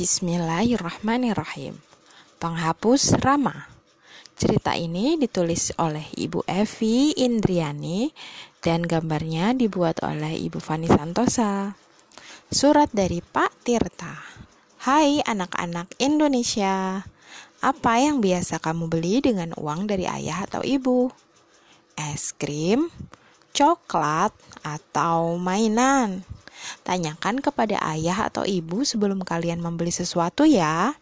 Bismillahirrahmanirrahim. Penghapus Rama. Cerita ini ditulis oleh Ibu Evi Indriani dan gambarnya dibuat oleh Ibu Fani Santosa. Surat dari Pak Tirta. Hai anak-anak Indonesia. Apa yang biasa kamu beli dengan uang dari ayah atau ibu? Es krim, coklat, atau mainan? Tanyakan kepada ayah atau ibu sebelum kalian membeli sesuatu ya.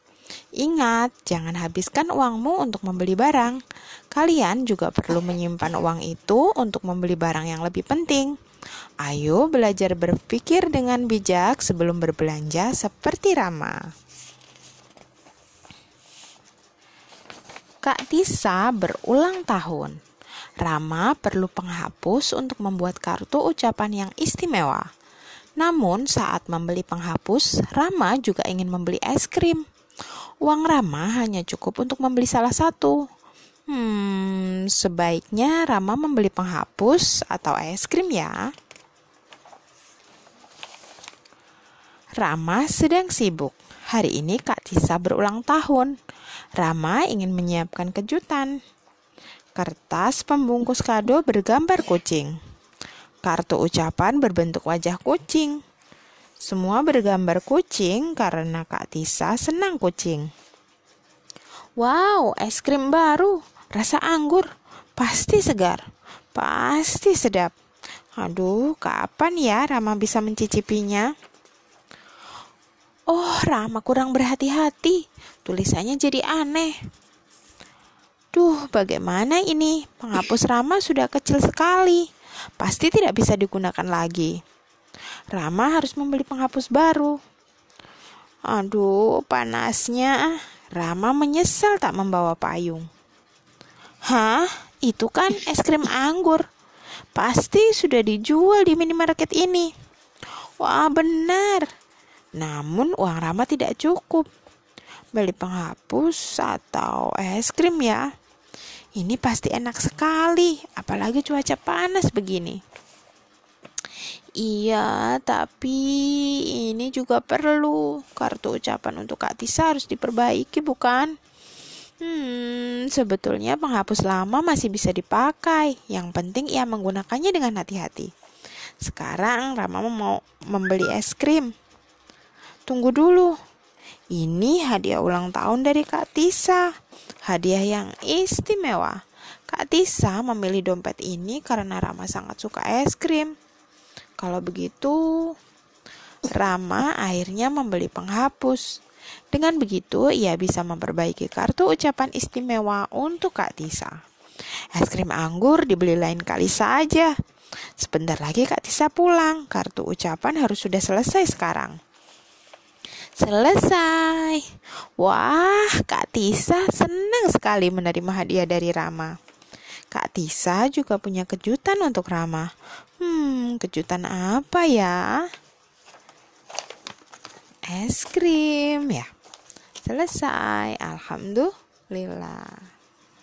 Ingat, jangan habiskan uangmu untuk membeli barang. Kalian juga perlu menyimpan uang itu untuk membeli barang yang lebih penting. Ayo belajar berpikir dengan bijak sebelum berbelanja seperti Rama. Kak Tisa berulang tahun. Rama perlu penghapus untuk membuat kartu ucapan yang istimewa. Namun saat membeli penghapus, Rama juga ingin membeli es krim. Uang Rama hanya cukup untuk membeli salah satu. Hmm, sebaiknya Rama membeli penghapus atau es krim ya. Rama sedang sibuk. Hari ini Kak Tisa berulang tahun. Rama ingin menyiapkan kejutan. Kertas pembungkus kado bergambar kucing. Kartu ucapan berbentuk wajah kucing. Semua bergambar kucing karena Kak Tisa senang kucing. Wow, es krim baru, rasa anggur, pasti segar, pasti sedap. Aduh, kapan ya Rama bisa mencicipinya? Oh, Rama kurang berhati-hati. Tulisannya jadi aneh. Duh, bagaimana ini? Penghapus Rama sudah kecil sekali pasti tidak bisa digunakan lagi. Rama harus membeli penghapus baru. Aduh, panasnya. Rama menyesal tak membawa payung. Hah? Itu kan es krim anggur. Pasti sudah dijual di minimarket ini. Wah, benar. Namun uang Rama tidak cukup. Beli penghapus atau es krim ya. Ini pasti enak sekali, apalagi cuaca panas begini. Iya, tapi ini juga perlu. Kartu ucapan untuk Kak Tisa harus diperbaiki, bukan? Hmm, sebetulnya penghapus lama masih bisa dipakai. Yang penting ia menggunakannya dengan hati-hati. Sekarang Rama mau membeli es krim. Tunggu dulu. Ini hadiah ulang tahun dari Kak Tisa hadiah yang istimewa. Kak Tisa memilih dompet ini karena Rama sangat suka es krim. Kalau begitu, Rama akhirnya membeli penghapus. Dengan begitu, ia bisa memperbaiki kartu ucapan istimewa untuk Kak Tisa. Es krim anggur dibeli lain kali saja. Sebentar lagi Kak Tisa pulang. Kartu ucapan harus sudah selesai sekarang. Selesai. Wah, Kak Tisa senang sekali menerima hadiah dari Rama. Kak Tisa juga punya kejutan untuk Rama. Hmm, kejutan apa ya? Es krim ya. Selesai. Alhamdulillah.